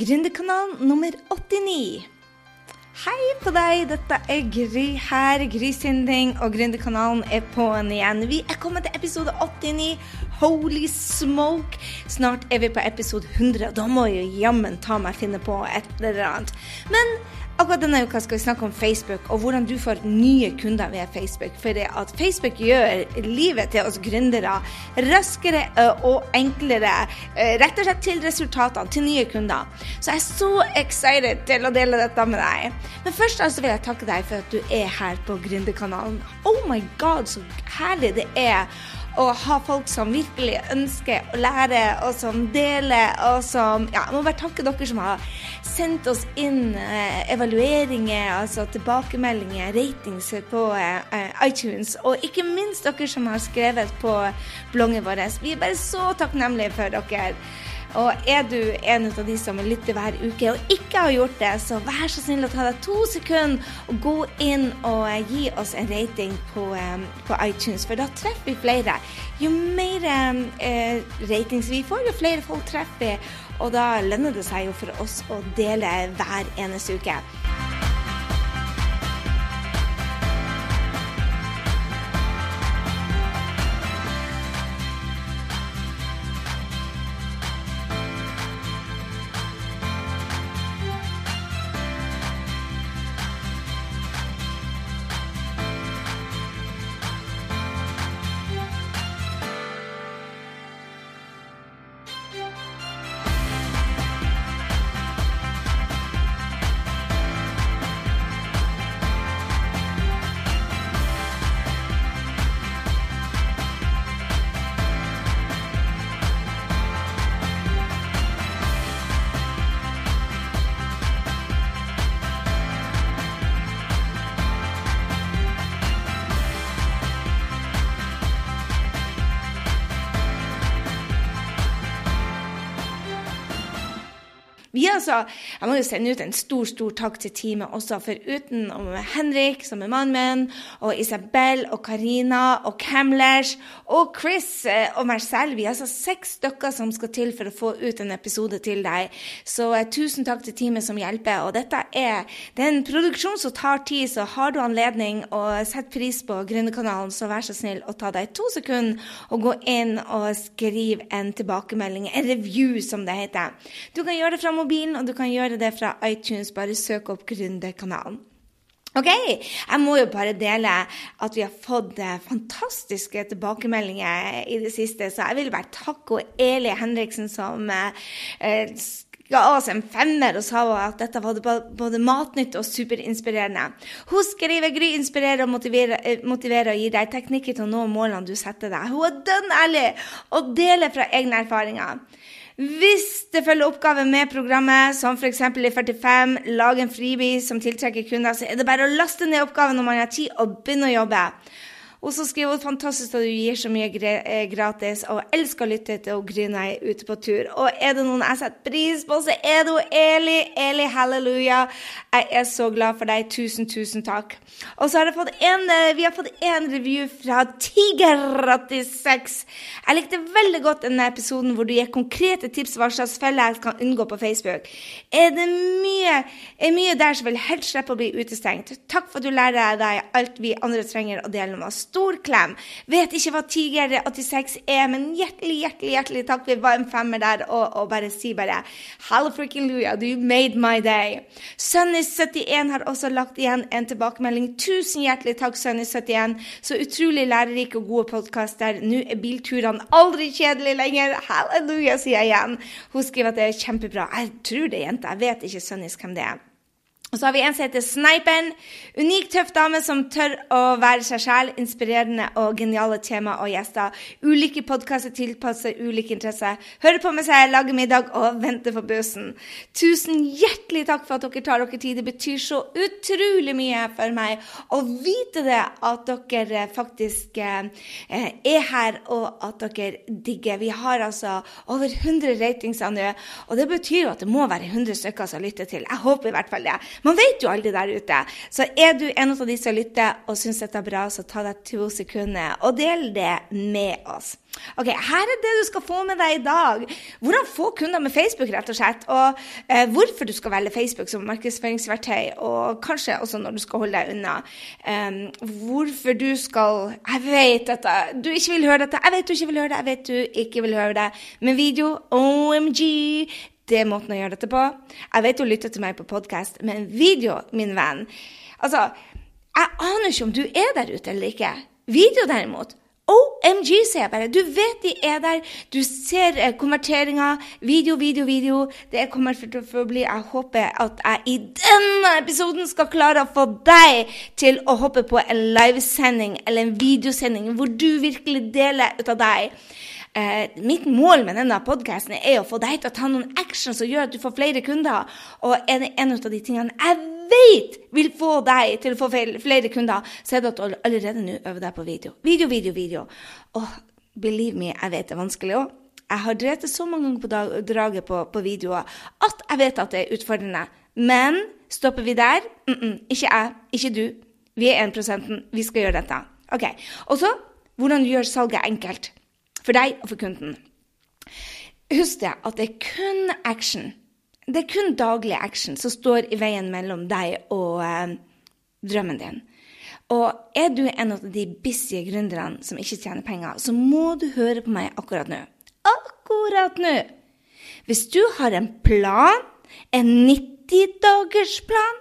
Gründerkanalen nummer 89. Hei på deg, dette er Gry her, Gry Sinding, og Gründerkanalen er på'n igjen. Vi er kommet til episode 89. Holy smoke! Snart er vi på episode 100, og da må jeg jo jammen ta meg finne på et eller annet. Men Akkurat denne uka skal vi snakke om Facebook og hvordan du får nye kunder ved Facebook. For det at Facebook gjør livet til oss gründere raskere og enklere. Rett og slett til resultatene, til nye kunder. Så jeg er så excited til å dele dette med deg. Men først altså vil jeg takke deg for at du er her på Gründerkanalen. Oh my god, så herlig det er å ha folk som virkelig ønsker å lære, og som deler, og som Ja, jeg må bare takke dere som har sendt oss inn eh, evalueringer, altså tilbakemeldinger, ratings på eh, iTunes, og ikke minst dere som har skrevet på bloggen vår. Vi er bare så takknemlige for dere. Og er du en av de som lytter hver uke og ikke har gjort det, så vær så snill å ta deg to sekunder og gå inn og gi oss en rating på, på iTunes, for da treffer vi flere. Jo mer eh, ratings vi får, jo flere folk treffer vi, og da lønner det seg jo for oss å dele hver eneste uke. Vi altså, Jeg må jo sende ut en stor stor takk til teamet også, for uten Henrik, som er mannen min, og Isabel og Karina og Camlers og Chris eh, og meg selv Vi er altså seks stykker som skal til for å få ut en episode til deg. Så uh, tusen takk til teamet som hjelper. Og dette er, det er en produksjon som tar tid, så har du anledning å sette pris på Gründerkanalen, så vær så snill å ta deg to sekunder og gå inn og skrive en tilbakemelding, en review, som det heter. Du kan gjøre det fra mobilen, og du kan gjøre det fra iTunes. Bare søk opp Gründerkanalen. Ok, jeg må jo bare dele at vi har fått eh, fantastiske tilbakemeldinger i det siste, så jeg vil bare takke Eli Henriksen som eh, ga oss en femmer og sa at dette var både matnytt og superinspirerende. Hun skriver Gry inspirerer og motiverer, eh, motiverer og gir deg teknikker til å nå målene du setter deg. Hun er dønn ærlig og deler fra egne erfaringer. Hvis det følger oppgaver med programmet, som f.eks. i 45, lag en freebie som tiltrekker kunder, så er det bare å laste ned oppgaven når man har tid, og begynne å jobbe. Og så skriver hun fantastisk at du gir så mye gratis, og elsker å lytte til og grine jeg ute på tur. Og er det noen jeg setter pris på, så er det Eli. Eli, halleluja. Jeg er så glad for deg. Tusen, tusen takk. Og så har jeg fått en, vi har fått en review fra Tiger86. Jeg likte veldig godt denne episoden hvor du gir konkrete tips hva slags feller jeg kan unngå på Facebook. Er det mye, er mye der som vil helst slippe å bli utestengt? Takk for at du lærer deg alt vi andre trenger å dele med oss stor klem. Vet ikke hva Tiger86 er, men hjertelig, hjertelig hjertelig takk. Vi var en femmer der, og, og bare si bare Halleluja, du made my day. Sunny71 har også lagt igjen en tilbakemelding. Tusen hjertelig takk, Sunny71. Så utrolig lærerike og gode podkaster. Nå er bilturene aldri kjedelige lenger. Halleluja, sier jeg igjen. Hun skriver at det er kjempebra. Jeg tror det er jente. Jeg vet ikke Sunnys hvem det er. Og så har vi en som heter Sniperen. Unik, tøff dame som tør å være seg selv. Inspirerende og geniale tema og gjester. Ulike podkaster tilpasser ulike interesser. Hører på med seg, lager middag og venter på bussen. Tusen hjertelig takk for at dere tar dere tid. Det betyr så utrolig mye for meg å vite det at dere faktisk eh, er her, og at dere digger. Vi har altså over 100 ratings nå, og det betyr jo at det må være 100 stykker som lytter til. Jeg håper i hvert fall det. Man vet jo aldri der ute. Så er du en av de som lytter og syns dette er bra, så ta deg to sekunder og del det med oss. Ok, Her er det du skal få med deg i dag. Hvordan få kunder med Facebook, rett og slett. Og eh, hvorfor du skal velge Facebook som markedsføringsverktøy, og kanskje også når du skal holde deg unna. Um, hvorfor du skal Jeg vet at du ikke vil høre dette. Jeg vet du ikke vil høre det. Jeg vet du ikke vil høre det. Men video, OMG, det er måten å gjøre dette på. Jeg vet du lytter til meg på podkast, men video, min venn Altså, jeg aner ikke om du er der ute eller ikke. Video, derimot. OMG, sier jeg bare. Du vet de er der. Du ser eh, konverteringa. Video, video, video. Det kommer for å bli Jeg håper at jeg i denne episoden skal klare å få deg til å hoppe på en livesending eller en videosending hvor du virkelig deler ut av deg. Eh, mitt mål med denne podkasten er å få deg til å ta noen action som gjør at du får flere kunder. Og det en av de tingene jeg vet vil få deg til å få flere kunder, så er det at du allerede nå øver deg på video. Video, video, video. Og believe me, jeg vet det er vanskelig òg. Jeg har drevet det så mange ganger på draget på, på, videoer at jeg vet at det er utfordrende. Men stopper vi der? Mm -mm, ikke jeg, ikke du. Vi er 1% Vi skal gjøre dette. Ok, Og så hvordan du gjør salget enkelt. For deg og for kunden. Husk det at det er kun action. Det er kun daglig action som står i veien mellom deg og eh, drømmen din. Og er du en av de busy gründerne som ikke tjener penger, så må du høre på meg akkurat nå. Akkurat nå! Hvis du har en plan, en 90-dagersplan,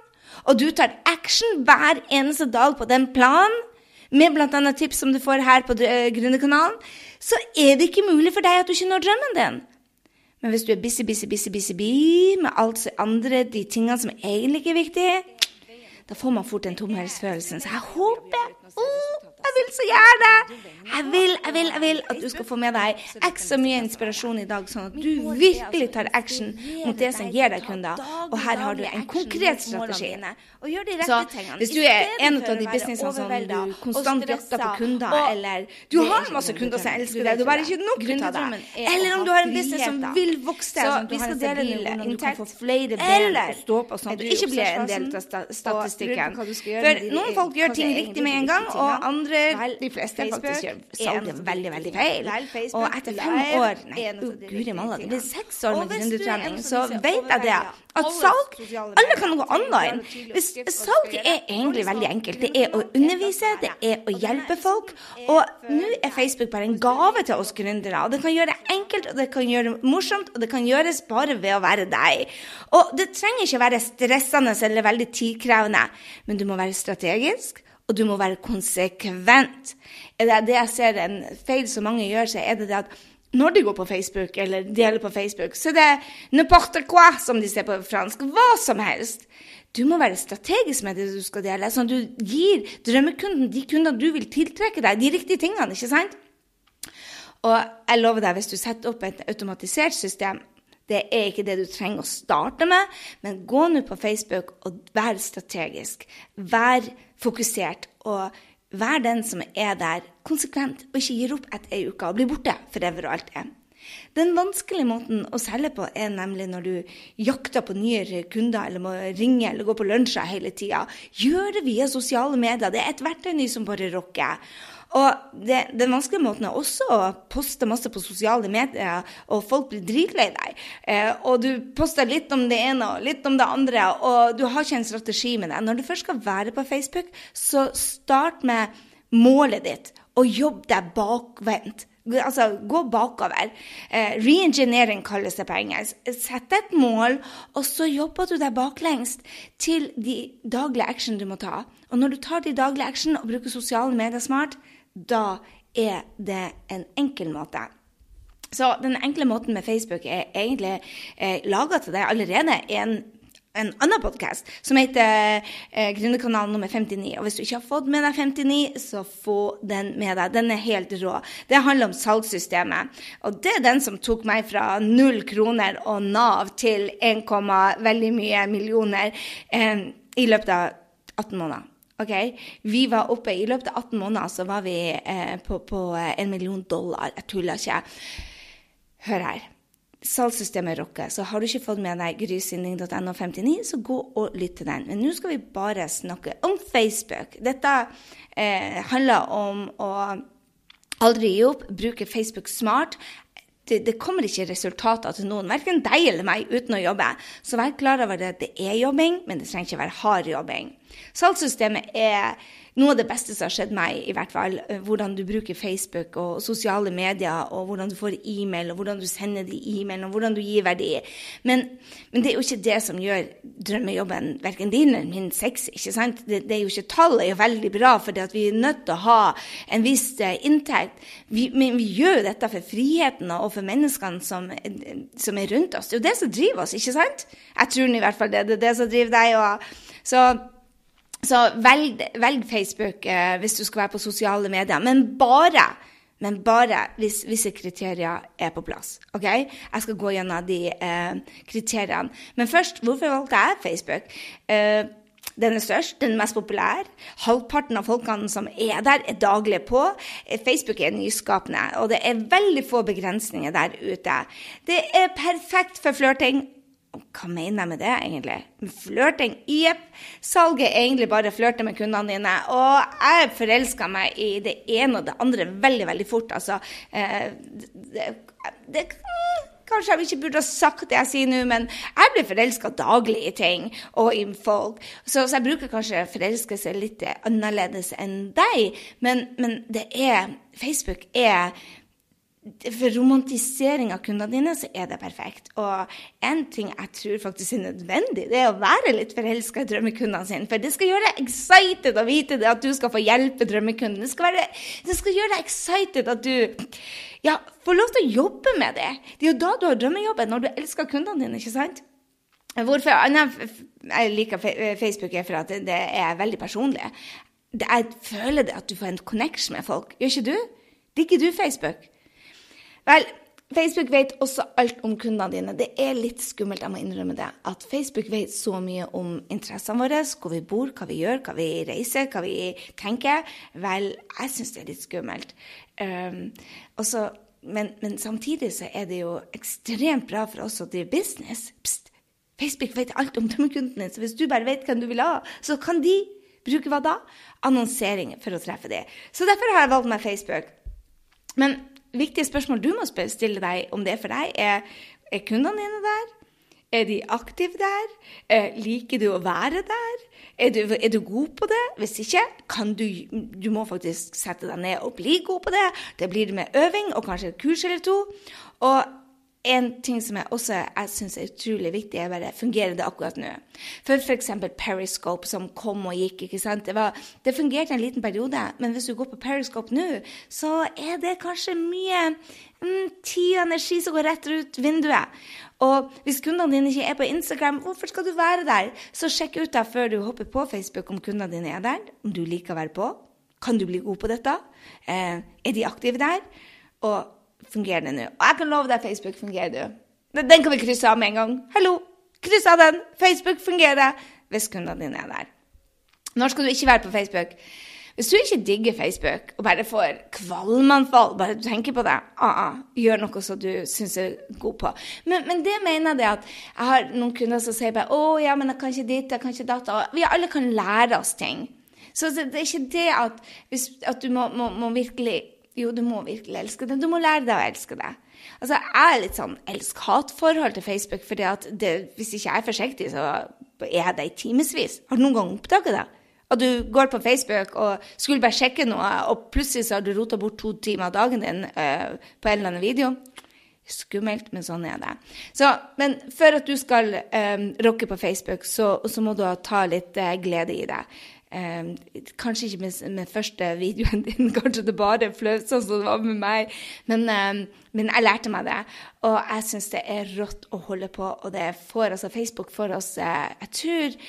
og du tar action hver eneste dag på den planen, med bl.a. tips som du får her på Gründerkanalen, så er det ikke mulig for deg at du ikke når drømmen din. Men hvis du er busy, busy, busy, busy, busy med alt det andre, de tingene som egentlig ikke er viktige, da får man fort den tomhetsfølelsen. Så jeg håper oh, jeg vil så gjerne! Jeg vil, jeg vil, jeg vil at du skal få med deg ekstra mye inspirasjon i dag, sånn at du virkelig tar action mot det som gir deg kunder. Og her har du en konkret strategi. Så hvis du er en av de businessene som du konstant jakter på kunder, eller du har masse kunder som elsker deg, du har bare ikke nok av deg, eller om du har en business som vil vokse, noe du kan få flere ben å stå på, sånn at du ikke blir en del av statistikken. For noen folk gjør ting riktig med en gang, og andre andre, de fleste faktisk gjør salget veldig, veldig feil. Og etter fem år Nei, guri malla, det blir seks år med gründertrening, så vet jeg det. At salg Alle kan gå online. Salg er egentlig veldig enkelt. Det er å undervise, det er å hjelpe folk. Og nå er Facebook bare en gave til oss gründere. Og det kan gjøre det enkelt, og det kan gjøre det morsomt, og det kan gjøres bare ved å være deg. Og det trenger ikke være stressende eller veldig tidkrevende, men du må være strategisk og du må være konsekvent. Er det det jeg ser en feil som mange gjør, så er det det at når de går på Facebook eller deler på Facebook, så er det n'importe quoi, som de ser på fransk. Hva som helst. Du må være strategisk med det du skal dele, sånn at du gir drømmekunden de kundene du vil tiltrekke deg, de riktige tingene. ikke sant? Og jeg lover deg, hvis du setter opp et automatisert system, det er ikke det du trenger å starte med, men gå nå på Facebook og vær strategisk. Vær fokusert, og vær den som er der konsekvent, og ikke gir opp etter ei uke og blir borte forever og alltid. Den vanskelige måten å selge på er nemlig når du jakter på nye kunder eller må ringe eller gå på lunsjer hele tida. Gjør det via sosiale medier. Det er et verktøy som bare rocker. Og det, den vanskelige måten er også å poste masse på sosiale medier, og folk blir dritlei deg. Eh, og du poster litt om det ene og litt om det andre, og du har ikke en strategi med det. Når du først skal være på Facebook, så start med målet ditt, og jobb deg bakvendt. Altså, gå bakover. Eh, Reengineering kalles det på engelsk. Sett et mål, og så jobber du deg baklengst til de daglige action du må ta. Og når du tar de daglige action og bruker sosiale medier smart, da er det en enkel måte. Så den enkle måten med Facebook er egentlig eh, laga til deg allerede en, en annen podkast som heter eh, Gründerkanalen nummer 59. Og hvis du ikke har fått med deg 59, så få den med deg. Den er helt rå. Det handler om salgssystemet. Og det er den som tok meg fra null kroner og Nav til 1, veldig mye millioner eh, i løpet av 18 måneder. Ok, Vi var oppe I løpet av 18 måneder så var vi eh, på, eh, en million dollar. Jeg tuller ikke. Hør her. salgssystemet rocker. Så har du ikke fått med deg grysynding.no 59, så gå og lytt til den. Men nå skal vi bare snakke om Facebook. Dette eh, handler om å aldri gi opp, bruke Facebook smart. Det, det, kommer ikke resultater til noen, verken deg eller meg, uten å jobbe. Så vær klar over det. Det er jobbing, men det trenger ikke være hard jobbing. Salgssystemet er noe av det beste som har skjedd meg, i hvert fall. Eh, hvordan du bruker Facebook og sosiale medier, og hvordan du får e-mail, og hvordan du sender de e-mailene, og hvordan du gir verdi. Men, men, det er jo ikke det som gjør drømmejobben verken din eller min sexy. ikke sant? Det, det, er jo ikke Tallet er jo veldig bra, for vi er nødt til å ha en viss eh, inntekt. Vi, men vi gjør jo dette for friheten og for menneskene som, som, er rundt oss. Det er jo det som driver oss, ikke sant? Jeg tror i hvert fall det. Det er det som driver deg. Og, så så velg, velg Facebook eh, hvis du skal være på sosiale medier, men bare, men bare hvis visse kriterier er på plass. ok? Jeg skal gå gjennom de eh, kriteriene. Men først, hvorfor valgte jeg Facebook? Eh, den er størst, den er mest populær. Halvparten av folkene som er der, er daglig på. Eh, Facebook er nyskapende, og det er veldig få begrensninger der ute. Det er perfekt for flørting hva mener jeg med det, egentlig? Flørting? Jepp. Salget er egentlig bare flørte med kundene dine. Og jeg forelska meg i det ene og det andre veldig, veldig fort. Altså eh, det, det, Kanskje jeg ikke burde ha sagt det jeg sier nå, men jeg blir forelska daglig i ting og i folk. Så, så jeg bruker kanskje forelskelse litt annerledes enn deg, men, men det er Facebook er for romantisering av kundene dine, så er det perfekt. Og en ting jeg tror faktisk er nødvendig, det er å være litt forelska i drømmekundene sine. For det skal gjøre deg excited å vite det, at du skal få hjelpe drømmekunden. Det skal, være, det skal gjøre deg excited at du ja, får lov til å jobbe med det. Det er jo da du har drømmejobben, når du elsker kundene dine, ikke sant? Hvorfor jeg liker Facebook, for at det er veldig personlig. Jeg føler det at du får en connection med folk. Gjør ikke du? Digger du Facebook? Vel, Facebook vet også alt om kundene dine. Det er litt skummelt, jeg må innrømme det, at Facebook vet så mye om interessene våre, hvor vi bor, hva vi gjør, hva vi reiser, hva vi tenker. Vel, jeg syns det er litt skummelt. Um, også, men, men, samtidig så er det jo ekstremt bra for oss å drive business. Pst, Facebook vet alt om drømmekundene, så hvis du bare vet hvem du vil ha, så kan de bruke hva da? Annonsering for å treffe dem. Så derfor har jeg valgt meg Facebook. Men viktige spørsmål du må stille deg om det er for deg, er er kundene dine der? Er de aktive der? Eh, liker du å være der? Er du, er du, god på det? Hvis ikke, kan du Du må faktisk sette deg ned og bli god på det. Det blir det med øving og kanskje et kurs eller to. Og en ting som jeg også jeg synes er utrolig viktig, er bare fungerer det akkurat nå. For f.eks. Periscope, som kom og gikk. ikke sant? Det, var, det, fungerte en liten periode, men hvis du går på Periscope nå, så er det kanskje mye mm, tid og energi som går rett ut vinduet. Og hvis kundene dine ikke er på Instagram, hvorfor skal du være der? Så sjekk ut da før du hopper på Facebook om kundene dine er der, om du liker å være på. Kan du bli god på dette? Eh, er de aktive der? Og fungerer det nå. Og jeg kan love deg, Facebook fungerer du. Den kan vi krysse av med en gang. Hallo, kryss av den! Facebook fungerer hvis kundene dine er der. Når skal du ikke være på Facebook? Hvis du ikke digger Facebook og bare får kvalmanfall, bare du tenker på det, ah, ah, gjør noe som du syns er god på. Men, men, det mener jeg at jeg har noen kunder som sier bare 'Å ja, men jeg kan ikke ditt, jeg kan ikke datt'. Vi alle kan lære oss ting. Så det, det er ikke det at, hvis, at du må, må, må virkelig jo, du må virkelig elske det. Du må lære deg å elske det. Altså, Jeg er litt sånn elsk-hat-forhold til Facebook, fordi at det, hvis ikke jeg er forsiktig, så er jeg der i timevis. Har du noen gang oppdaget det? At du går på Facebook og skulle bare sjekke noe, og plutselig så har du rota bort to timer av dagen din uh, på en eller annen video. Skummelt, men sånn er det. Så, men for at du skal um, rocke på Facebook, så, så må du ta litt uh, glede i det. Um, kanskje ikke med, med, første videoen din, kanskje det bare fløt sånn som det var med meg, men, um, men, jeg lærte meg det. Og jeg syns det er rått å holde på, og det får altså Facebook for oss eh, Jeg tror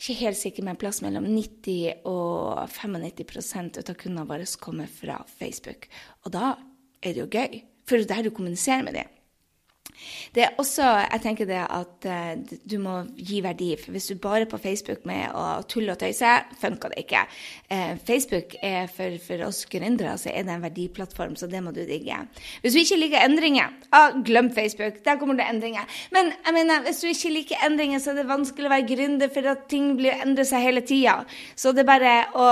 ikke helt sikker, men plass mellom 90 og 95% av kundene våre kommer fra Facebook. Og da er det jo gøy, for det er der du kommuniserer med dem. Det er også, jeg tenker det at uh, du må gi verdi. for Hvis du bare er på Facebook med å tulle og tøyse, funker det ikke. Uh, Facebook er for, for oss gründere så er det en verdiplattform, så det må du digge. Hvis du ikke liker endringer, ah, glem Facebook. Der kommer det endringer. Men jeg mener, hvis du ikke liker endringer, så er det vanskelig å være gründer, for at ting blir endrer seg hele tida. Så det er bare å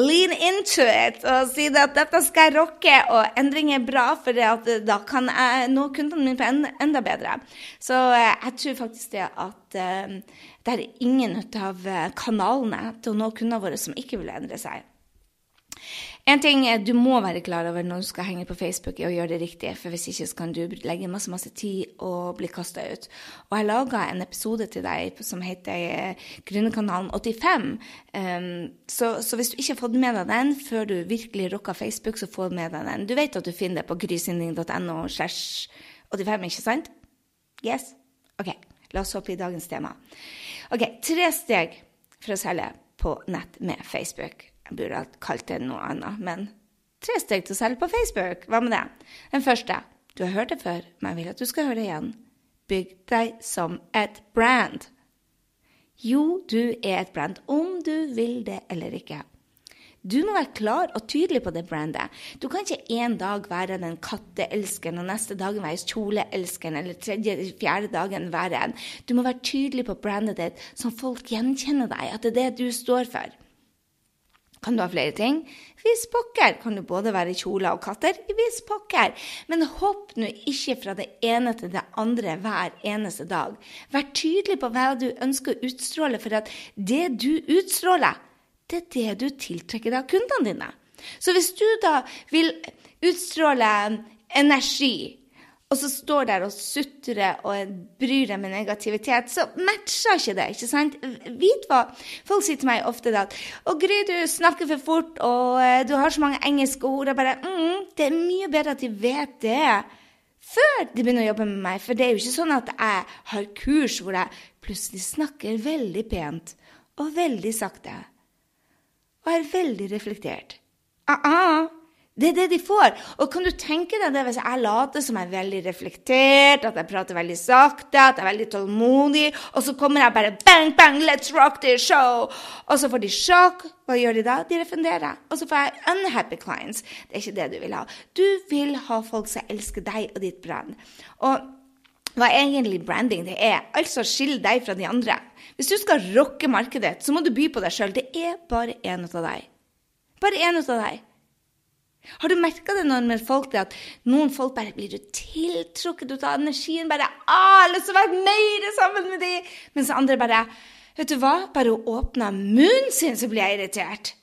lean into it og si at dette skal jeg rocke, og endring er bra, for at, da kan jeg nå kundene mine på enden enda bedre. Så eh, jeg tror faktisk det at uh, det er ingen av eh, kanalene til å nå kundene våre som ikke vil endre seg. En ting du må være klar over når du skal henge på Facebook, er å gjøre det riktig. For hvis ikke så kan du legge masse masse tid og bli kasta ut. Og jeg laga en episode til deg som heter Gründerkanalen 85. Um, så, så, hvis du ikke har fått med deg den før du virkelig rocka Facebook, så få med deg den. Du vet at du finner det på grysynding.no. 85, ikke sant? Yes? OK, la oss hoppe i dagens tema. Ok, Tre steg for å selge på nett med Facebook. Jeg burde ha kalt det noe annet, men tre steg til å selge på Facebook. Hva med det? Den første. Du har hørt det før, men jeg vil at du skal høre det igjen. Bygg deg som et brand. Jo, du er et brand, om du vil det eller ikke. Du må være klar og tydelig på det brandet. Du kan ikke en dag være den katteelskeren, og neste dag være kjoleelskeren, eller tredje, eller fjerde dagen være en. Du må være tydelig på brandet ditt, sånn folk gjenkjenner deg, at det er det du står for. Kan du ha flere ting? Vis pokker kan du både være kjoler og katter. Vis pokker. Men hopp nå ikke fra det ene til det andre hver eneste dag. Vær tydelig på hva du ønsker å utstråle, for at det du utstråler, det er det du tiltrekker deg av kundene dine. Så hvis du da vil utstråle energi, og så står der og sutrer og bryr deg med negativitet, så matcher ikke det. ikke sant? Vit hva Folk sier til meg ofte at 'Å, Gry, du snakker for fort, og uh, du har så mange engelske ord.' Jeg bare mm, Det er mye bedre at de vet det før de begynner å jobbe med meg. For det er jo ikke sånn at jeg har kurs hvor jeg plutselig snakker veldig pent og veldig sakte og er veldig reflektert. Ah, ah. Det er det de får. Og kan du tenke deg det hvis jeg later som jeg er veldig reflektert, at jeg prater veldig sakte, at jeg er veldig tålmodig, og så kommer jeg bare bang, bang, let's rock this show! Og så får de sjokk. Hva gjør de da? De refunderer. Og så får jeg unhappy clients. Det er ikke det du vil ha. Du vil ha folk som elsker deg og ditt brand. Og hva egentlig branding det er? Altså skille deg fra de andre. Hvis du skal rocke markedet, så må du by på deg sjøl. Det er bare én av deg. Bare én av deg. Har du merka det når med folk det at noen folk bare blir tiltrukket ut av energien? Bare ah, 'Jeg har lyst til å være mer sammen med dem!' Mens andre bare Vet du hva? Bare å åpne munnen sin, så blir jeg irritert.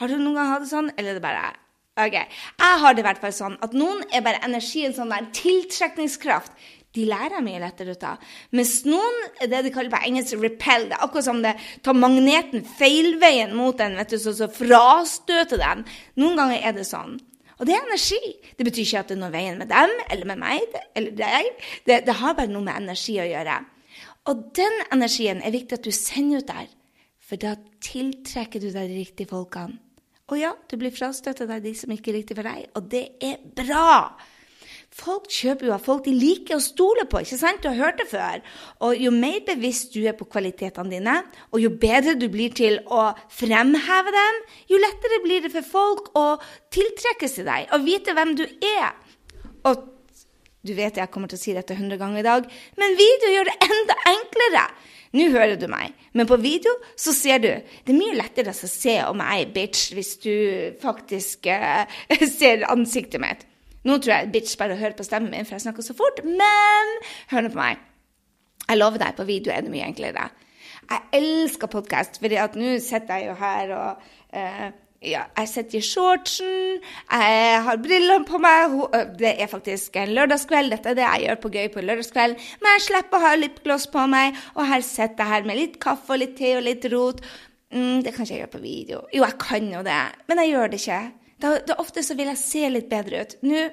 Har du noen gang hatt det sånn, eller er det bare Ok, Jeg har det i hvert fall sånn at noen er bare energien sånn der tiltrekningskraft de lærer mye lettere ut av. Mens noen det de kaller på engelsk 'repel'. Det er akkurat som det tar magneten feilveien mot den, vet du, så, så frastøter den. Noen ganger er det sånn. Og det er energi. Det betyr ikke at det er noe veien med dem eller med meg eller deg. Det, det har bare noe med energi å gjøre. Og den energien er viktig at du sender ut der, for da tiltrekker du deg de riktige folkene. Og ja, du blir frastøtet av de som ikke er riktig for deg, og det er bra. Folk kjøper jo av folk de liker å stole på. ikke sant? Du har hørt det før. Og Jo mer bevisst du er på kvalitetene dine, og jo bedre du blir til å fremheve dem, jo lettere blir det for folk å tiltrekkes til deg og vite hvem du er. Og du vet jeg kommer til å si dette hundre ganger i dag, men video gjør det enda enklere. Nå hører du meg, men på video så ser du. Det er mye lettere å se om jeg er bitch hvis du faktisk eh, ser ansiktet mitt. Nå tror jeg bitch bare hører på stemmen min, for jeg snakker så fort. Men hør nå på meg. Jeg lover deg, på video er det mye enklere. Jeg elsker podkast, for nå sitter jeg jo her og uh, ja, jeg sitter i shortsen, jeg har brillene på meg. Det er faktisk en lørdagskveld. Dette er det jeg gjør på gøy på lørdagskveld. Men jeg slipper å ha lipgloss på meg, og her sitter jeg her med litt kaffe og litt te og litt rot. Mm, det kan ikke jeg gjøre på video. Jo, jeg kan jo det, men jeg gjør det ikke. Da, da ofte så vil jeg se litt bedre ut. Nå,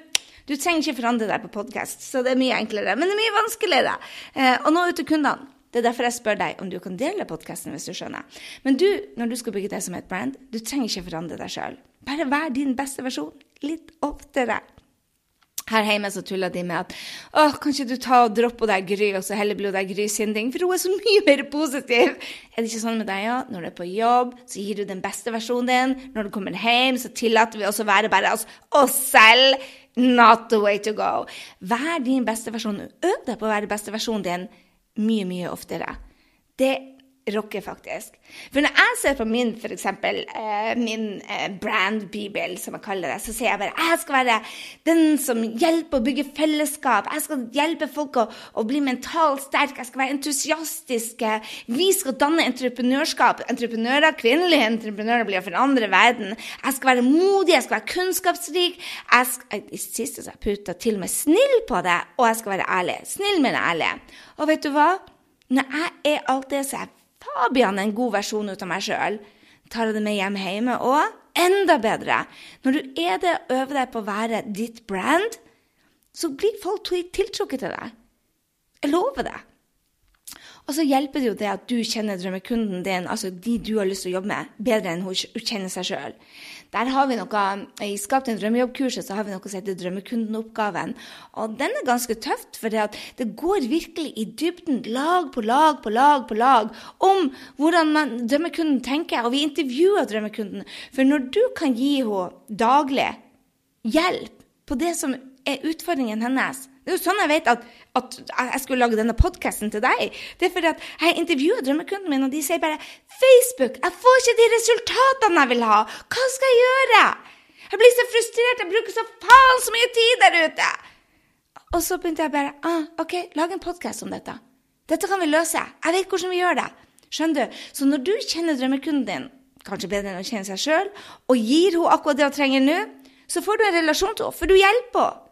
du trenger ikke forandre deg på podkast, så det er mye enklere. Men det er mye vanskeligere. Eh, og nå ut til kundene. Det er derfor jeg spør deg om du kan dele podkasten, hvis du skjønner. Men du, når du skal bygge deg som et brand, du trenger ikke forandre deg sjøl. Bare vær din beste versjon litt oftere. Her hjemme så tuller de med at åh, kan ikke du ta og droppe deg Gry, og så heller bli deg Gry Sinding, for hun er så mye mer positiv. Er det ikke sånn med deg, ja? Når du er på jobb, så gir du den beste versjonen din. Når du kommer hjem, så tillater vi oss å være bare oss, oss selv. Not the way to go. Vær din beste versjon. Øv deg på å være beste versjonen din mye, mye oftere. Det rocker, faktisk. For når jeg ser på min for eksempel, eh, min eh, brand-bibel, som jeg kaller det, så sier jeg bare jeg skal være den som hjelper å bygge fellesskap. Jeg skal hjelpe folk å, å bli mentalt sterke. Jeg skal være entusiastiske. Vi skal danne entreprenørskap. Entreprenører, kvinnelige entreprenører blir å forandre verden. Jeg skal være modig, jeg skal være kunnskapsrik. Jeg skal, I siste så jeg putta til og med snill på det, og jeg skal være ærlig. Snill, men ærlig. Og vet du hva? Når jeg er alt det, så er jeg Fabian en god versjon ut av meg sjøl. Tar jeg det med hjem hjemme. òg? enda bedre, når du er det øver deg på å være ditt brand, så blir folk tiltrukket til deg. Jeg lover det. Og så hjelper det jo det at du kjenner drømmekunden din, altså de du har lyst til å jobbe med, bedre enn hun kjenner seg sjøl. Der har vi noe, I Skap din drømmejobb-kurset så har vi noe som heter Drømmekundenoppgaven. Og den er ganske tøft, for det går virkelig i dybden, lag på lag på lag på lag, om hvordan man, drømmekunden tenker. Og vi intervjuer drømmekunden. For når du kan gi henne daglig hjelp på det som er utfordringen hennes det er jo sånn jeg vet at, at jeg skulle lage denne podkasten til deg. Det er fordi at jeg intervjuer drømmekunden min, og de sier bare 'Facebook, jeg får ikke de resultatene jeg vil ha. Hva skal jeg gjøre?' Jeg blir så frustrert. Jeg bruker så faen så mye tid der ute. Og så begynte jeg bare ah, OK, lag en podkast om dette. Dette kan vi løse. Jeg vet hvordan vi gjør det. Skjønner du? Så når du kjenner drømmekunden din, kanskje bedre enn å kjenne seg sjøl, og gir henne akkurat det hun trenger nå, så får du en relasjon til henne, for du hjelper henne.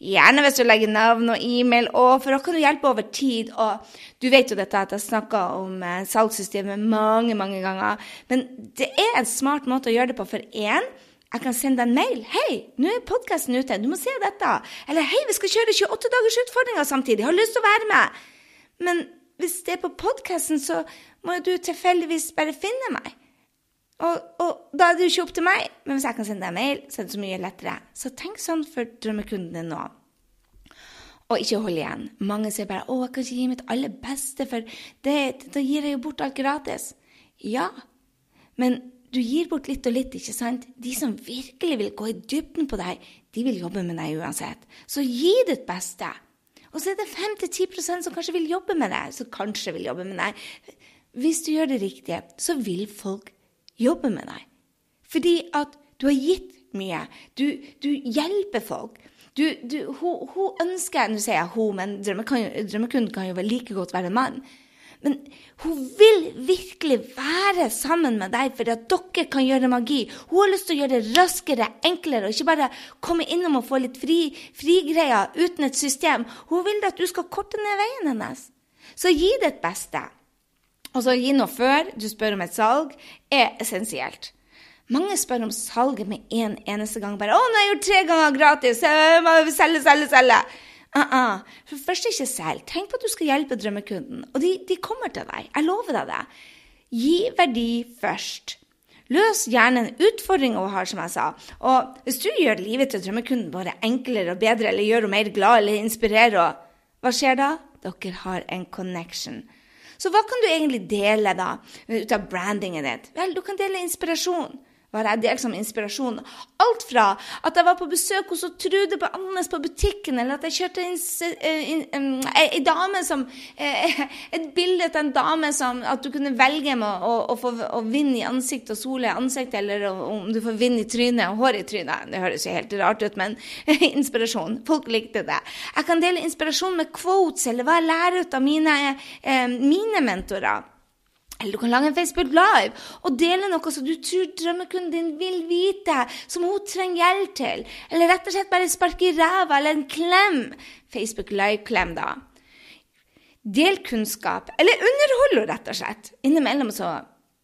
Gjerne hvis du legger navn og e-mail, og for da kan du hjelpe over tid. Og du vet jo dette at jeg snakker om eh, salgssystemet mange, mange ganger. Men det er en smart måte å gjøre det på. For én, jeg kan sende deg en mail. 'Hei, nå er podkasten ute. Du må se dette.' Eller 'Hei, vi skal kjøre 28 dagers utfordringer samtidig. Har lyst til å være med.' Men hvis det er på podkasten, så må du tilfeldigvis bare finne meg. Og, og, da er det jo ikke opp til meg, men hvis jeg kan sende deg mail, så er det så mye lettere. Så tenk sånn for drømmekunden din nå. Og ikke hold igjen. Mange sier bare 'Å, jeg kan ikke gi mitt aller beste, for da gir jeg jo bort alt gratis'. Ja, men du gir bort litt og litt, ikke sant? De som virkelig vil gå i dybden på deg, de vil jobbe med deg uansett. Så gi ditt beste. Og så er det 5-10 som kanskje vil jobbe med deg, som kanskje vil jobbe med deg. Hvis du gjør det riktige, så vil folk jobbe med deg. Fordi at du har gitt mye. Du, du hjelper folk. Du, du, hun, hun, ønsker Nå sier jeg hun, men drømmekunden kan jo like godt være en mann. Men hun vil virkelig være sammen med deg for at dere kan gjøre magi. Hun har lyst til å gjøre det raskere, enklere, og ikke bare komme innom og få litt frigreier fri uten et system. Hun vil at du skal korte ned veien hennes. Så gi ditt beste. Altså, gi noe før du spør om et salg, er essensielt. Mange spør om salget med en eneste gang. Bare 'Å, nå har jeg gjort tre ganger gratis! Selge, selge, selge!' Uh -uh. For først ikke selv. Tenk på at du skal hjelpe drømmekunden. Og de, de kommer til deg. Jeg lover deg det. Gi verdi først. Løs gjerne en utfordring hun har, som jeg sa. Og hvis du gjør livet til drømmekunden bare enklere og bedre, eller gjør henne mer glad eller inspirerer henne, hva skjer da? Dere har en connection. Så hva kan du egentlig dele da, ut av brandingen ditt? Vel, du kan dele inspirasjon var jeg delt som inspirasjon. Alt fra at jeg var på besøk hos Trude på Andenes på butikken, eller at jeg kjørte ei dame som eh, Et bilde til en dame som At du kunne velge med å, å få å vind i ansiktet og sole i ansiktet, eller om du får vind i trynet og hår i trynet. Det høres jo helt rart ut, men inspirasjon. Folk likte det. Jeg kan dele inspirasjon med quotes, eller hva jeg lærer ut av mine, eh, mine mentorer. Eller du kan lage en Facebook Live og dele noe som du tror drømmekunden din vil vite, som hun trenger hjelp til. Eller rett og slett bare sparke i ræva eller en klem. Facebook Live-klem, da. Del kunnskap. Eller underhold henne, rett og slett. Innimellom så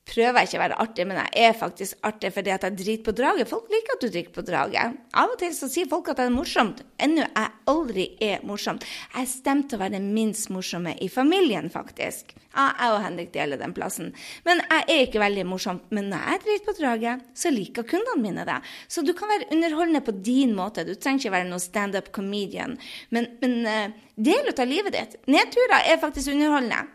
prøver jeg ikke å være artig, men jeg er faktisk artig fordi at jeg driter på draget. Folk liker at du drikker på draget. Av og til så sier folk at det er morsomt. Ennå jeg aldri er morsomt. Jeg stemte å være den minst morsomme i familien, faktisk. Ja, jeg og Henrik deler den plassen. Men jeg er ikke veldig morsom. Men når jeg driter på draget, så liker kundene mine det. Så du kan være underholdende på din måte. Du trenger ikke være noen standup comedian. Men, men uh, del ut av livet ditt. Nedturer er faktisk underholdende.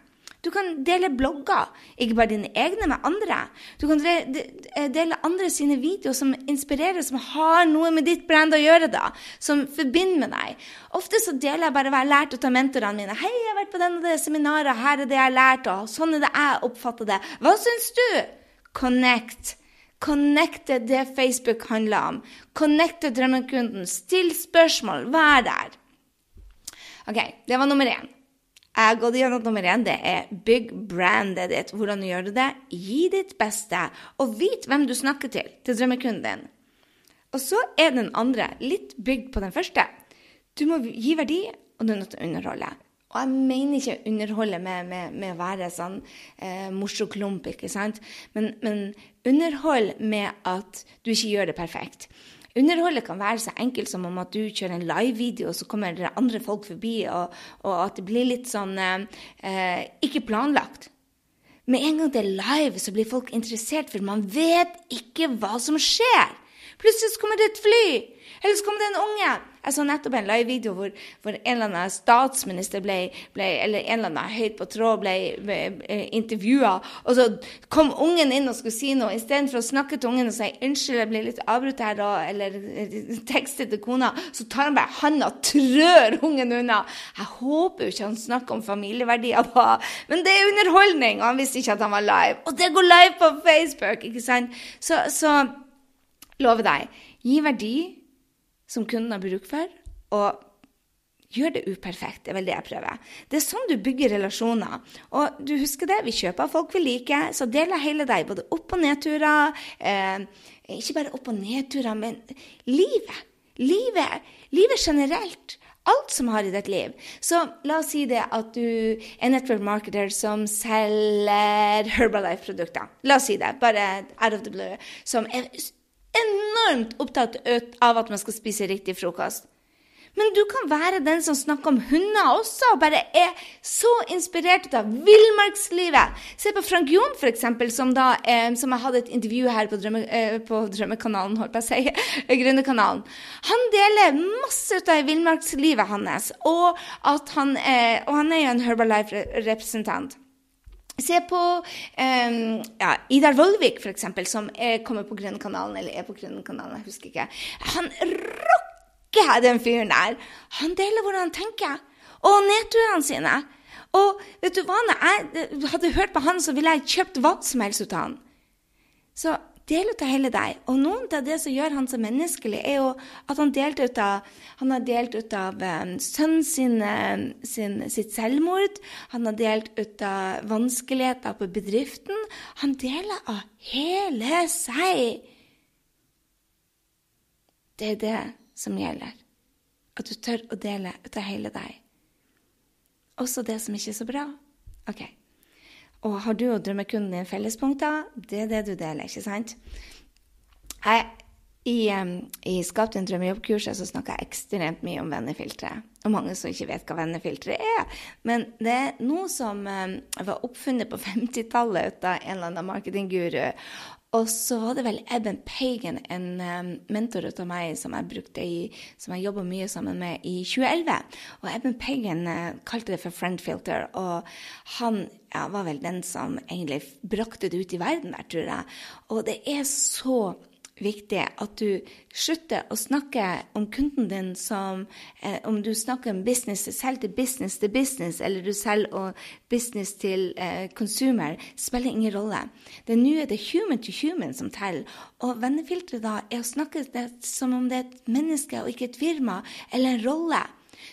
Du kan dele blogger, ikke bare dine egne, med andre. Du kan eh, dele andre sine videoer som inspirerer, som har noe med ditt brand å gjøre, da, som forbinder med deg. Ofte så deler jeg bare hva jeg har lært av mentorene mine. 'Hei, jeg har vært på denne seminaret, her er det jeg har lært', og sånn er det jeg oppfatter det. Hva syns du? Connect. Connecte det Facebook handler om. Connecte drømmekunden. Still spørsmål. Vær der. OK, det var nummer én. Jeg har gått gjennom nummer én. Det er bygg brandet ditt. Hvordan gjør du det? Gi ditt beste, og vit hvem du snakker til, til drømmekunden din. Og så er den andre litt bygd på den første. Du må gi verdi, og du er nødt til å underholde. Og jeg mener ikke å underholde med, med, med å være sånn eh, morsom klump, ikke sant? Men, men underhold med at du ikke gjør det perfekt. Underholdet kan være så enkelt som om at du kjører en live-video, og så kommer det andre folk forbi, og, og at det blir litt sånn eh, ikke planlagt. Med en gang det er live, så blir folk interessert, for man vet ikke hva som skjer. Plutselig kommer det et fly, eller så kommer det en unge. Jeg så nettopp en live-video hvor, hvor, en eller annen statsminister ble, ble eller en eller annen høyt på tråd ble, ble, ble intervjua, og så kom ungen inn og skulle si noe. Istedenfor å snakke til ungen og si 'unnskyld, jeg ble litt avbrutt her', og, eller tekste til kona, så tar han bare handa og trør ungen unna. Jeg håper jo ikke han snakker om familieverdier, på, men det er underholdning, og han visste ikke at han var live. Og det går live på Facebook, ikke sant? Så, så lover deg, gi verdi som kunden har bruk for, og gjør det uperfekt. Det er vel det jeg prøver. Det er sånn du bygger relasjoner. Og du husker det, vi kjøper folk vi liker, så deler hele deg, både opp- og nedturer. Eh, ikke bare opp- og nedturer, men livet. Livet, livet generelt. Alt som har i ditt liv. Så la oss si det at du er network marketer som selger Herbalife-produkter. La oss si det, bare out of the blue. Som er enormt opptatt av at man skal spise riktig frokost. Men du kan være den som snakker om hunder også, og bare er så inspirert av villmarkslivet. Se på Frank Jon, f.eks., som, da, eh, som jeg hadde et intervju her på, drømme, eh, på Drømmekanalen, holdt jeg på Gründerkanalen. Han deler masse ut av villmarkslivet hans, og, han, eh, og han er jo en Herbalife-representant. Se på um, ja, Idar Vollvik, f.eks., som er, kommer på Grønnkanalen, eller er på Grønnkanalen, jeg husker ikke. Han rocker, den fyren der! Han deler hvordan han tenker, og nedturene sine. Og vet du hva, når jeg hadde hørt på han, så ville jeg kjøpt hva som helst ut av han. Så del ut av hele deg. Og noe av det som gjør han så menneskelig, er jo at han, ut av, han har delt ut av um, sønnen sin, um, sin, sitt selvmord. Han har delt ut av vanskeligheter på bedriften. Han deler av hele seg. Det er det som gjelder. At du tør å dele ut av hele deg. Også det som ikke er så bra. Ok. Og har du og drømmekunden din fellespunkter? Det er det du deler, ikke sant? Jeg, I i Skap din drømmejobb-kurset så snakker jeg ekstremt mye om vennefilteret. Og mange som ikke vet hva vennefilteret er. Men det er noe som var oppfunnet på 50-tallet av en eller annen marketingguru. Og så var det vel Eben Pagan, en um, mentor av meg som jeg brukte jeg jobba mye sammen med i 2011. Og Eben Pagan uh, kalte det for friend filter, og han ja, var vel den som egentlig brakte det ut i verden der, tror jeg. Og det er så viktig at du slutter å snakke om kunden din som eh, om du snakker om business, selv til business til business, eller du selger business til eh, consumer, spiller ingen rolle. Det er nå det human to human som teller. Og vennefilteret da er å snakke som om det er et menneske og ikke et firma eller en rolle.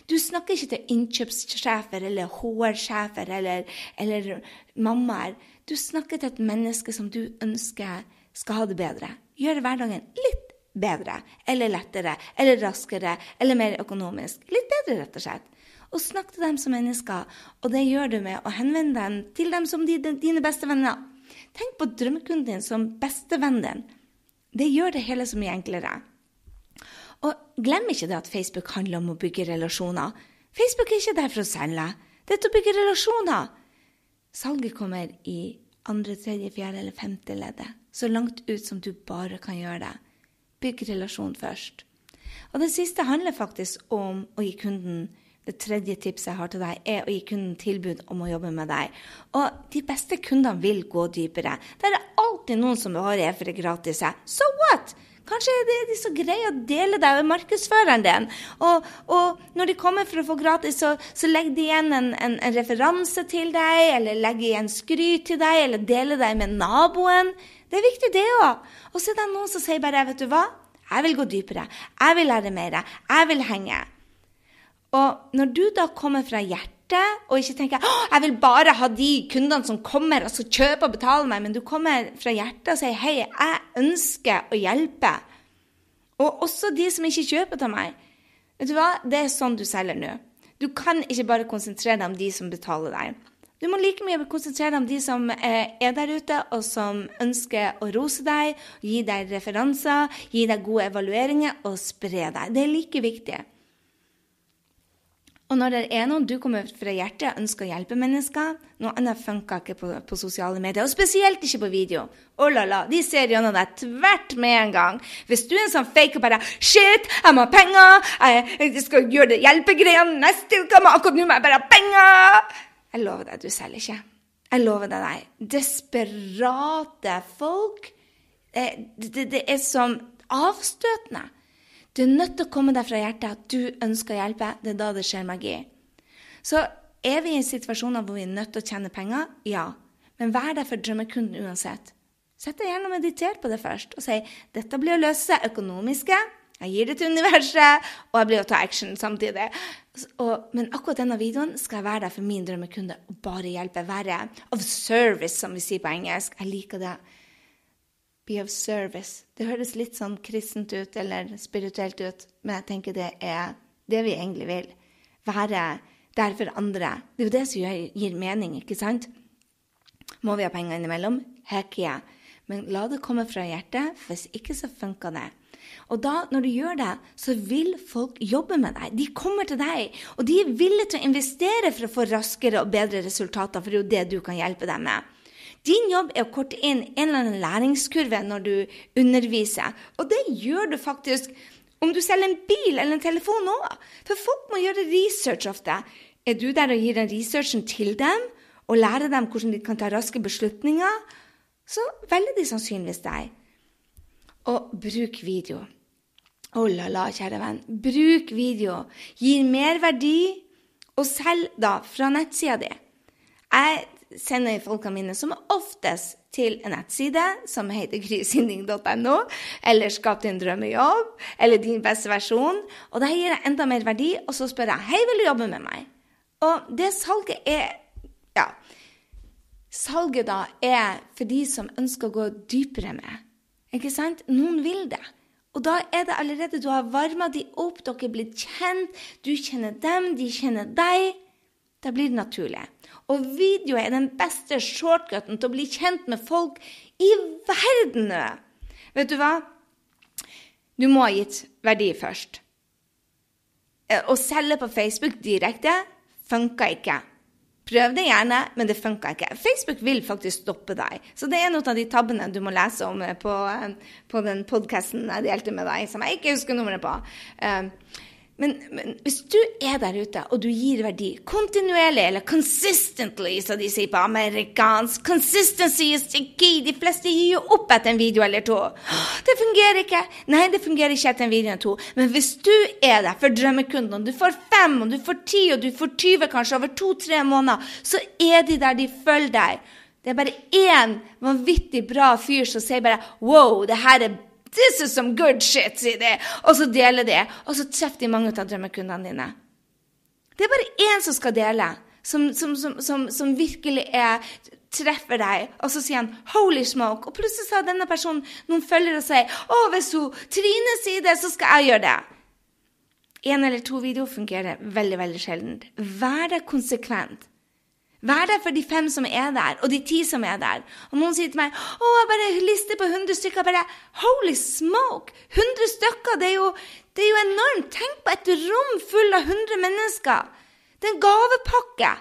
Du snakker ikke til innkjøpssjefer eller HR-sjefer eller, eller mammaer. Du snakker til et menneske som du ønsker skal ha det bedre gjøre hverdagen litt bedre eller lettere eller raskere eller mer økonomisk. Litt bedre, rett og slett. Og snakk til dem som mennesker, og det gjør du med å henvende dem til dem som dine beste venner. Tenk på drømmekunden din som bestevennen din. Det gjør det hele så mye enklere. Og glem ikke det at Facebook handler om å bygge relasjoner. Facebook er ikke der for å selge. Det er til å bygge relasjoner. Salget kommer i andre, tredje, fjerde eller femte leddet. Så langt ut som du bare kan gjøre det. Bygg relasjon først. Og det siste handler faktisk om å gi kunden det tredje tipset jeg har til deg, er å gi kunden tilbud om å jobbe med deg. Og de beste kundene vil gå dypere. Det er alltid noen som har er for det gratis. So what? Kanskje er de så greie å dele deg med markedsføreren din. Og, og, når de kommer for å få gratis, så, så legger de igjen en, en, en, referanse til deg, eller legger igjen skryt til deg, eller deler deg med naboen. Det er viktig, det òg. Og så er det noen som sier bare, vet du hva, jeg vil gå dypere, jeg vil lære mer, jeg vil henge. Og når du da kommer fra hjertet, og ikke tenker jeg vil bare ha de kundene som kommer og skal kjøpe og betale meg, men du kommer fra hjertet og sier hei, jeg ønsker å hjelpe. Og også de som ikke kjøper av meg. Vet du hva? Det er sånn du selger nå. Du kan ikke bare konsentrere deg om de som betaler deg. Du må like mye konsentrere deg om de som eh, er der ute, og som ønsker å rose deg, gi deg referanser, gi deg gode evalueringer og spre deg. Det er like viktig. Og når det er noen du kommer fra hjertet og ønsker å hjelpe mennesker Noe annet funker ikke på, på, sosiale medier, og spesielt ikke på video. Oh la la, De ser gjennom deg tvert med en gang. Hvis du er en sånn fake og bare 'Shit, jeg må ha penger! Jeg, jeg skal gjøre det hjelpegreiene neste uke, men akkurat nå må jeg bare ha penger!' Jeg lover deg, du selger ikke. Jeg lover deg, nei. Desperate folk. Det, det, det er som avstøtende. Du er nødt til å komme deg fra hjertet at du ønsker å hjelpe. Det er da det skjer magi. Så er vi i situasjoner hvor vi er nødt til å tjene penger? Ja. Men vær der for drømmekunden uansett. Sett deg gjerne og mediter på det først og si dette blir å løse seg økonomiske. Jeg gir det til universet, og jeg blir å ta action samtidig. Og, men akkurat denne videoen skal jeg være der for min drømmekunde og bare hjelpe. Være of service, som vi sier på engelsk. Jeg liker det. Be of service. Det høres litt sånn kristent ut eller spirituelt ut, men jeg tenker det er det vi egentlig vil. Være der for andre. Det er jo det som gir mening, ikke sant? Må vi ha penger innimellom? Heck yeah. Men la det komme fra hjertet, hvis ikke så funker det. Og da, når du gjør det, så vil folk jobbe med deg. De kommer til deg, og de er villige til å investere for å få raskere og bedre resultater, for det er jo det du kan hjelpe dem med. Din jobb er å korte inn en eller annen læringskurve når du underviser. Og det gjør du faktisk om du selger en bil eller en telefon òg. For folk må gjøre research ofte. Er du der og gir den researchen til dem, og lærer dem hvordan de kan ta raske beslutninger, så velger de sannsynligvis deg. Og bruk video. Oh, la la, kjære venn. Bruk video. Gir merverdi, og selg da fra nettsida di. Jeg sender folka mine som oftest til en nettside som heter grysynding.no, eller Skap din drømmejobb, eller Din beste versjon. Og da gir jeg enda mer verdi, og så spør jeg Hei, vil du jobbe med meg? Og det salget er Ja. Salget da er for de som ønsker å gå dypere med. Ikke sant? Noen vil det. Og da er det allerede du har varma de opp, dere er blitt kjent, du kjenner dem, de kjenner deg. Da blir det naturlig. Og video er den beste shortcuten til å bli kjent med folk i verden. Vet du hva? Du må ha gitt verdi først. Eh, å selge på Facebook direkte funka ikke. Prøv det gjerne, men det funka ikke. Facebook vil faktisk stoppe deg. Så det er noen av de tabbene du må lese om på, eh, på den podkasten jeg delte med deg, som jeg ikke husker nummeret på. Men, men, hvis du er der ute, og du gir verdi kontinuerlig, eller consistently, som de sier på amerikansk Consistency is the key. De fleste gir jo opp etter en video eller to. Det fungerer ikke. Nei, det fungerer ikke etter en video eller to. Men hvis du er der for drømmekunden, og du får fem, og du får ti, og du får 20 kanskje over to-tre måneder, så er de der, de følger deg. Det er bare én vanvittig bra fyr som sier bare Wow, det her er This is some good shit, sier de. Og så deler de, og så treffer de mange av drømmekundene dine. Det er bare én som skal dele, som, som, som, som virkelig er, treffer deg. Og så sier han 'holy smoke', og plutselig har denne personen noen følgere og sier 'Å, hvis hun Trine sier det, så skal jeg gjøre det'. Én eller to videoer fungerer veldig veldig sjelden. Vær deg konsekvent. Vær der for de fem som er der, og de ti som er der. Og noen sier til meg 'Å, jeg bare lister på 100 stykker.' bare, Holy smoke! 100 stykker, det er, jo, det er jo enormt! Tenk på et rom full av 100 mennesker! Det er en gavepakke!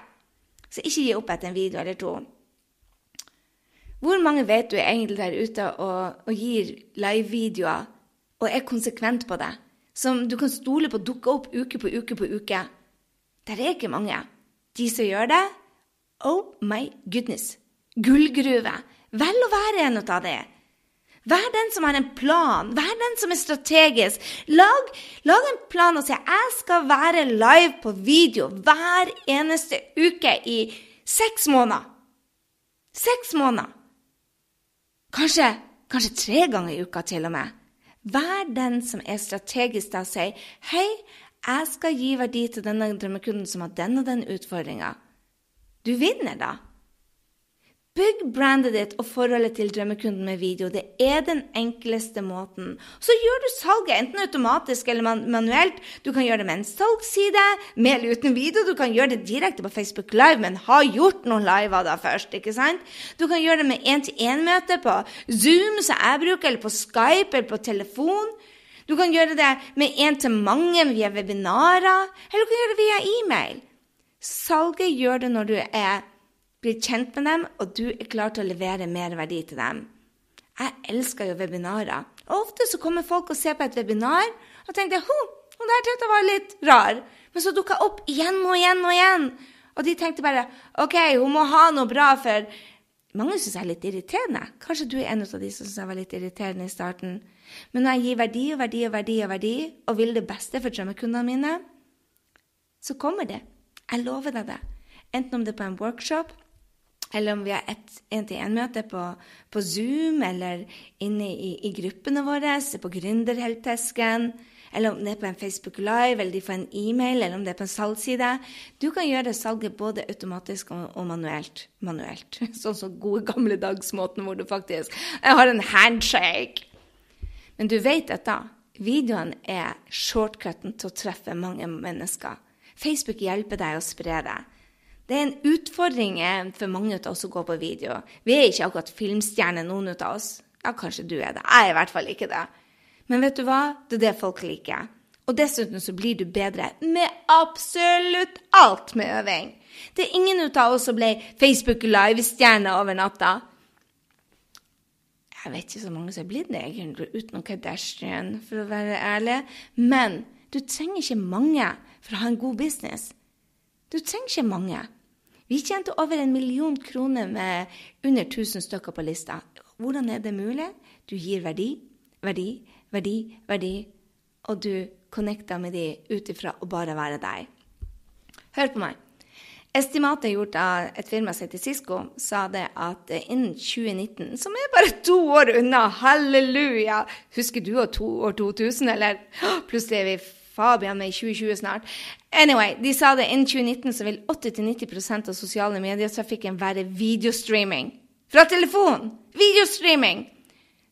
Så ikke gi opp etter en video eller to. Hvor mange vet du er egentlig der ute og, og gir livevideoer og er konsekvent på det? Som du kan stole på dukker opp uke på uke på uke? Der er ikke mange. De som gjør det, Oh my goodness! Gullgruve. Vel å være en av det. Vær den som har en plan, vær den som er strategisk. Lag, lag en plan og si jeg skal være live på video hver eneste uke i seks måneder. Seks måneder. Kanskje, kanskje tre ganger i uka til og med. Vær den som er strategisk da og sier hei, jeg skal gi verdi til denne drømmekunden som har den og den utfordringa. Du vinner, da. Bygg brandet ditt og forholdet til drømmekunden med video. Det er den enkleste måten. Så gjør du salget enten automatisk eller man manuelt. Du kan gjøre det med en salgsside, med eller uten video. Du kan gjøre det direkte på Facebook Live, men ha gjort noen liver da først. ikke sant? Du kan gjøre det med én-til-én-møte på Zoom, som jeg bruker, eller på Skype eller på telefon. Du kan gjøre det med én-til-mange via webinarer, eller du kan gjøre det via e-mail. Salget gjør det når du er blitt kjent med dem, og du er klar til å levere mer verdi til dem. Jeg elsker jo webinarer. Og ofte så kommer folk og ser på et webinar og tenker ho, hun der jeg var litt rar. Men så dukka opp igjen og igjen og igjen. Og de tenkte bare OK, hun må ha noe bra, for mange syns jeg er litt irriterende. Kanskje du er en av de som syns jeg var litt irriterende i starten. Men når jeg gir verdi og verdi og verdi og verdi, og vil det beste for drømmekundene mine, så kommer det. Jeg lover deg det. Enten om det er på en workshop, eller om vi har et én-til-én-møte på, på, Zoom, eller inne i, i gruppene våre, på Gründerhelpdesken, eller om det er på en Facebook Live, eller de får en e-mail, eller om det er på en salgsside. Du kan gjøre salget både automatisk og, og manuelt. manuelt. Sånn som gode gamle dagsmåten hvor du faktisk jeg har en handshake. Men du vet dette. Videoen er shortcuten til å treffe mange mennesker. Facebook hjelper deg å spre det. Det er en utfordring eh, for mange av oss å gå på video. Vi er ikke akkurat filmstjerner, noen av oss. Ja, kanskje du er det. Jeg er i hvert fall ikke det. Men vet du hva? Det er det folk liker. Og dessuten så blir du bedre med absolutt alt med øving. Det er ingen av oss som ble Facebook Live-stjerne over natta. Jeg vet ikke så mange som er blitt det, uten noe Kardashian, for å være ærlig. Men du trenger ikke mange for å ha en god business. Du trenger ikke mange. Vi tjente over en million kroner med under 1000 stykker på lista. Hvordan er det mulig? Du gir verdi, verdi, verdi, verdi, og du connecter med de ut ifra å bare være deg. Hør på meg. Estimatet gjort av et firma som heter Cisco, sa det at innen 2019, som er bare to år unna, halleluja Husker du år 2000, eller? Plutselig er vi Fabian med i 2020 snart. Anyway, De sa det innen 2019 så vil 80-90% av sosiale medietrafikken være videostreaming. Fra telefon! Videostreaming!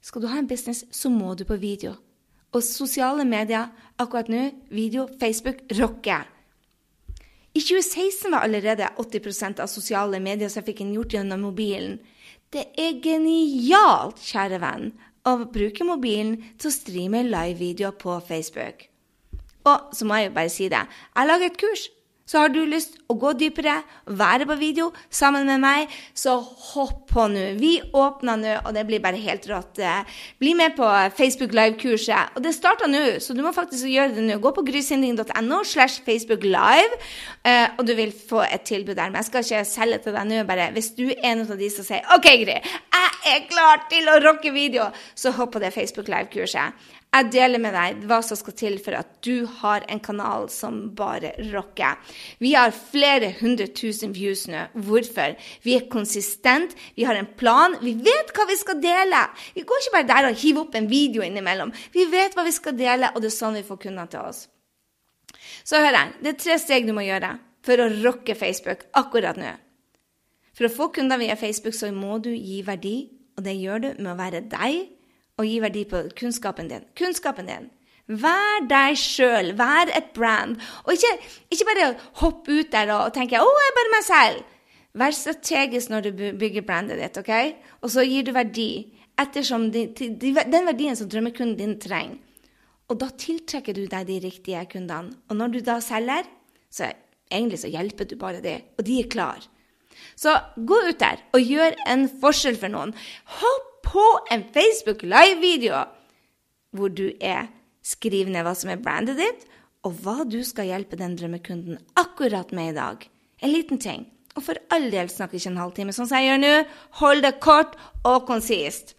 Skal du ha en business, så må du på video. Og sosiale medier akkurat nå, video, Facebook, rocker. I 2016 var allerede 80% av sosiale medietrafikken gjort gjennom mobilen. Det er genialt, kjære venn, å bruke mobilen til å streame livevideoer på Facebook. Og så må jeg jo bare si det. Jeg lager et kurs. Så har du lyst å gå dypere, være på video sammen med meg, så hopp på nå. Vi åpner nå, og det blir bare helt rått. Bli med på Facebook Live-kurset. Og det starter nå, så du må faktisk gjøre det nå. Gå på grysynding.no slash Facebook Live, eh, og du vil få et tilbud der. Men jeg skal ikke selge til deg nå, bare hvis du er en av de som sier OK, Gry, jeg er klar til å rocke video, så hopp på det Facebook Live-kurset. Jeg deler med deg hva som skal til for at du har en kanal som bare rocker. Vi har flere hundre tusen views nå. Hvorfor? Vi er konsistent, vi har en plan, vi vet hva vi skal dele. Vi går ikke bare der og hiver opp en video innimellom. Vi vet hva vi skal dele, og det er sånn vi får kunder til oss. Så hør her, det er tre steg du må gjøre for å rocke Facebook akkurat nå. For å få kunder via Facebook så må du gi verdi, og det gjør du med å være deg og gi verdi på kunnskapen din. Kunnskapen din. Vær deg sjøl, vær et brand. Og ikke, ikke bare hopp ut der og tenke 'Å, jeg er bare meg selv'. Vær strategisk når du bygger brandet ditt, OK? Og så gir du verdi ettersom de, de, den verdien som drømmekunden din trenger. Og da tiltrekker du deg de riktige kundene. Og når du da selger, så egentlig så hjelper du bare det, og de er klare. Så gå ut der og gjør en forskjell for noen. Hopp på en Facebook live-video hvor du er. Skriv ned hva som er brandet ditt, og hva du skal hjelpe den drømmekunden akkurat med i dag. En liten ting. Og for all del snakker ikke en halvtime, sånn som jeg gjør nå. Hold det kort og konsist.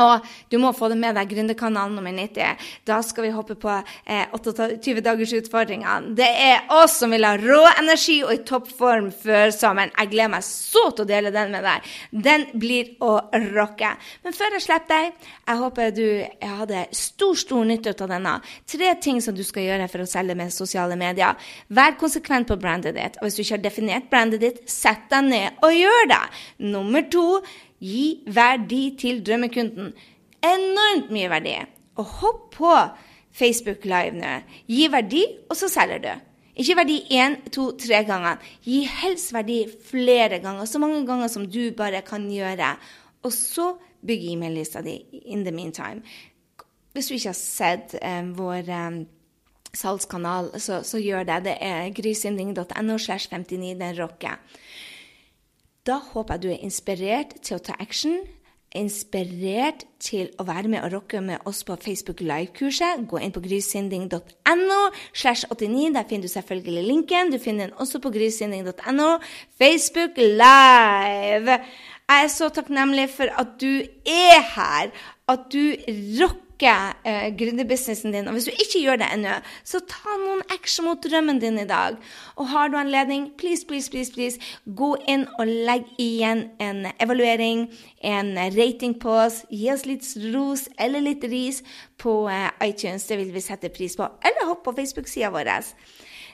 Og du må få det med deg Gründerkanalen nummer 90. Da skal vi hoppe på eh, 28 dagers utfordringene. Det er oss som vil ha rå energi og i toppform før sommeren. Jeg gleder meg så til å dele den med deg. Den blir å rocke. Men før jeg slipper deg, jeg håper du hadde stor, stor nytte av denne. Tre ting som du skal gjøre for å selge med sosiale medier. Vær konsekvent på brandet ditt. Og hvis du ikke har definert brandet ditt, sett deg ned og gjør det. Nummer to Gi verdi til drømmekunden. Enormt mye verdi. Og hopp på Facebook Live nå. Gi verdi, og så selger du. Ikke verdi én, to, tre ganger. Gi helst verdi flere ganger. Så mange ganger som du bare kan gjøre. Og så bygg e-mail-lista di in the meantime. Hvis du ikke har sett eh, vår eh, salgskanal, så, så, gjør det. Det er grysynding.no slash 59. Den rocker. Da håper jeg du er inspirert til å ta action. Inspirert til å være med og rocke med oss på Facebook Live-kurset. Gå inn på grysynding.no slash 89. Der finner du selvfølgelig linken. Du finner den også på grysynding.no. Facebook Live. Jeg er så takknemlig for at du er her, at du rocker styrke eh, gründerbusinessen din. Og hvis du ikke gjør det ennå, så ta noen action mot drømmen din i dag. Og har du anledning, please, please, please, please, gå inn og legg igjen en evaluering, en rating på oss. Gi oss litt ros eller litt ris på eh, iTunes. Det vil vi sette pris på. Eller hopp på Facebook-sida vår.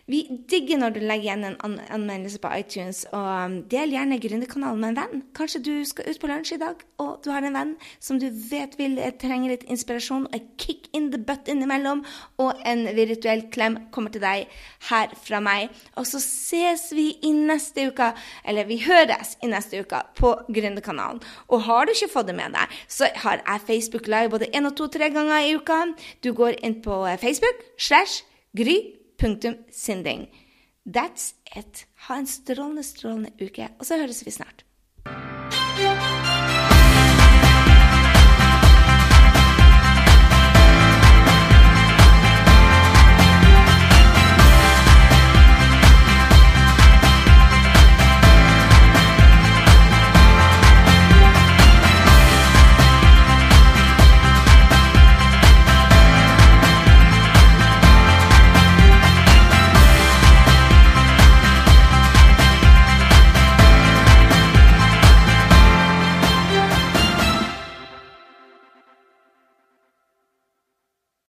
Vi digger når du legger igjen en an anmeldelse på iTunes, og um, del gjerne Gründerkanalen med en venn. Kanskje du skal ut på lunsj i dag, og du har en venn som du vet vil eh, trenge litt inspirasjon, og en kick in the butt innimellom, og en virtuell klem kommer til deg her fra meg. Og så ses vi i neste uke, eller vi høres i neste uke på Gründerkanalen. Og har du ikke fått det med deg, så har jeg Facebook Live både én og to-tre ganger i uka. Du går inn på eh, Facebook slash Gry Punktum sinding. That's it. Ha en strålende, strålende uke, og så høres vi snart.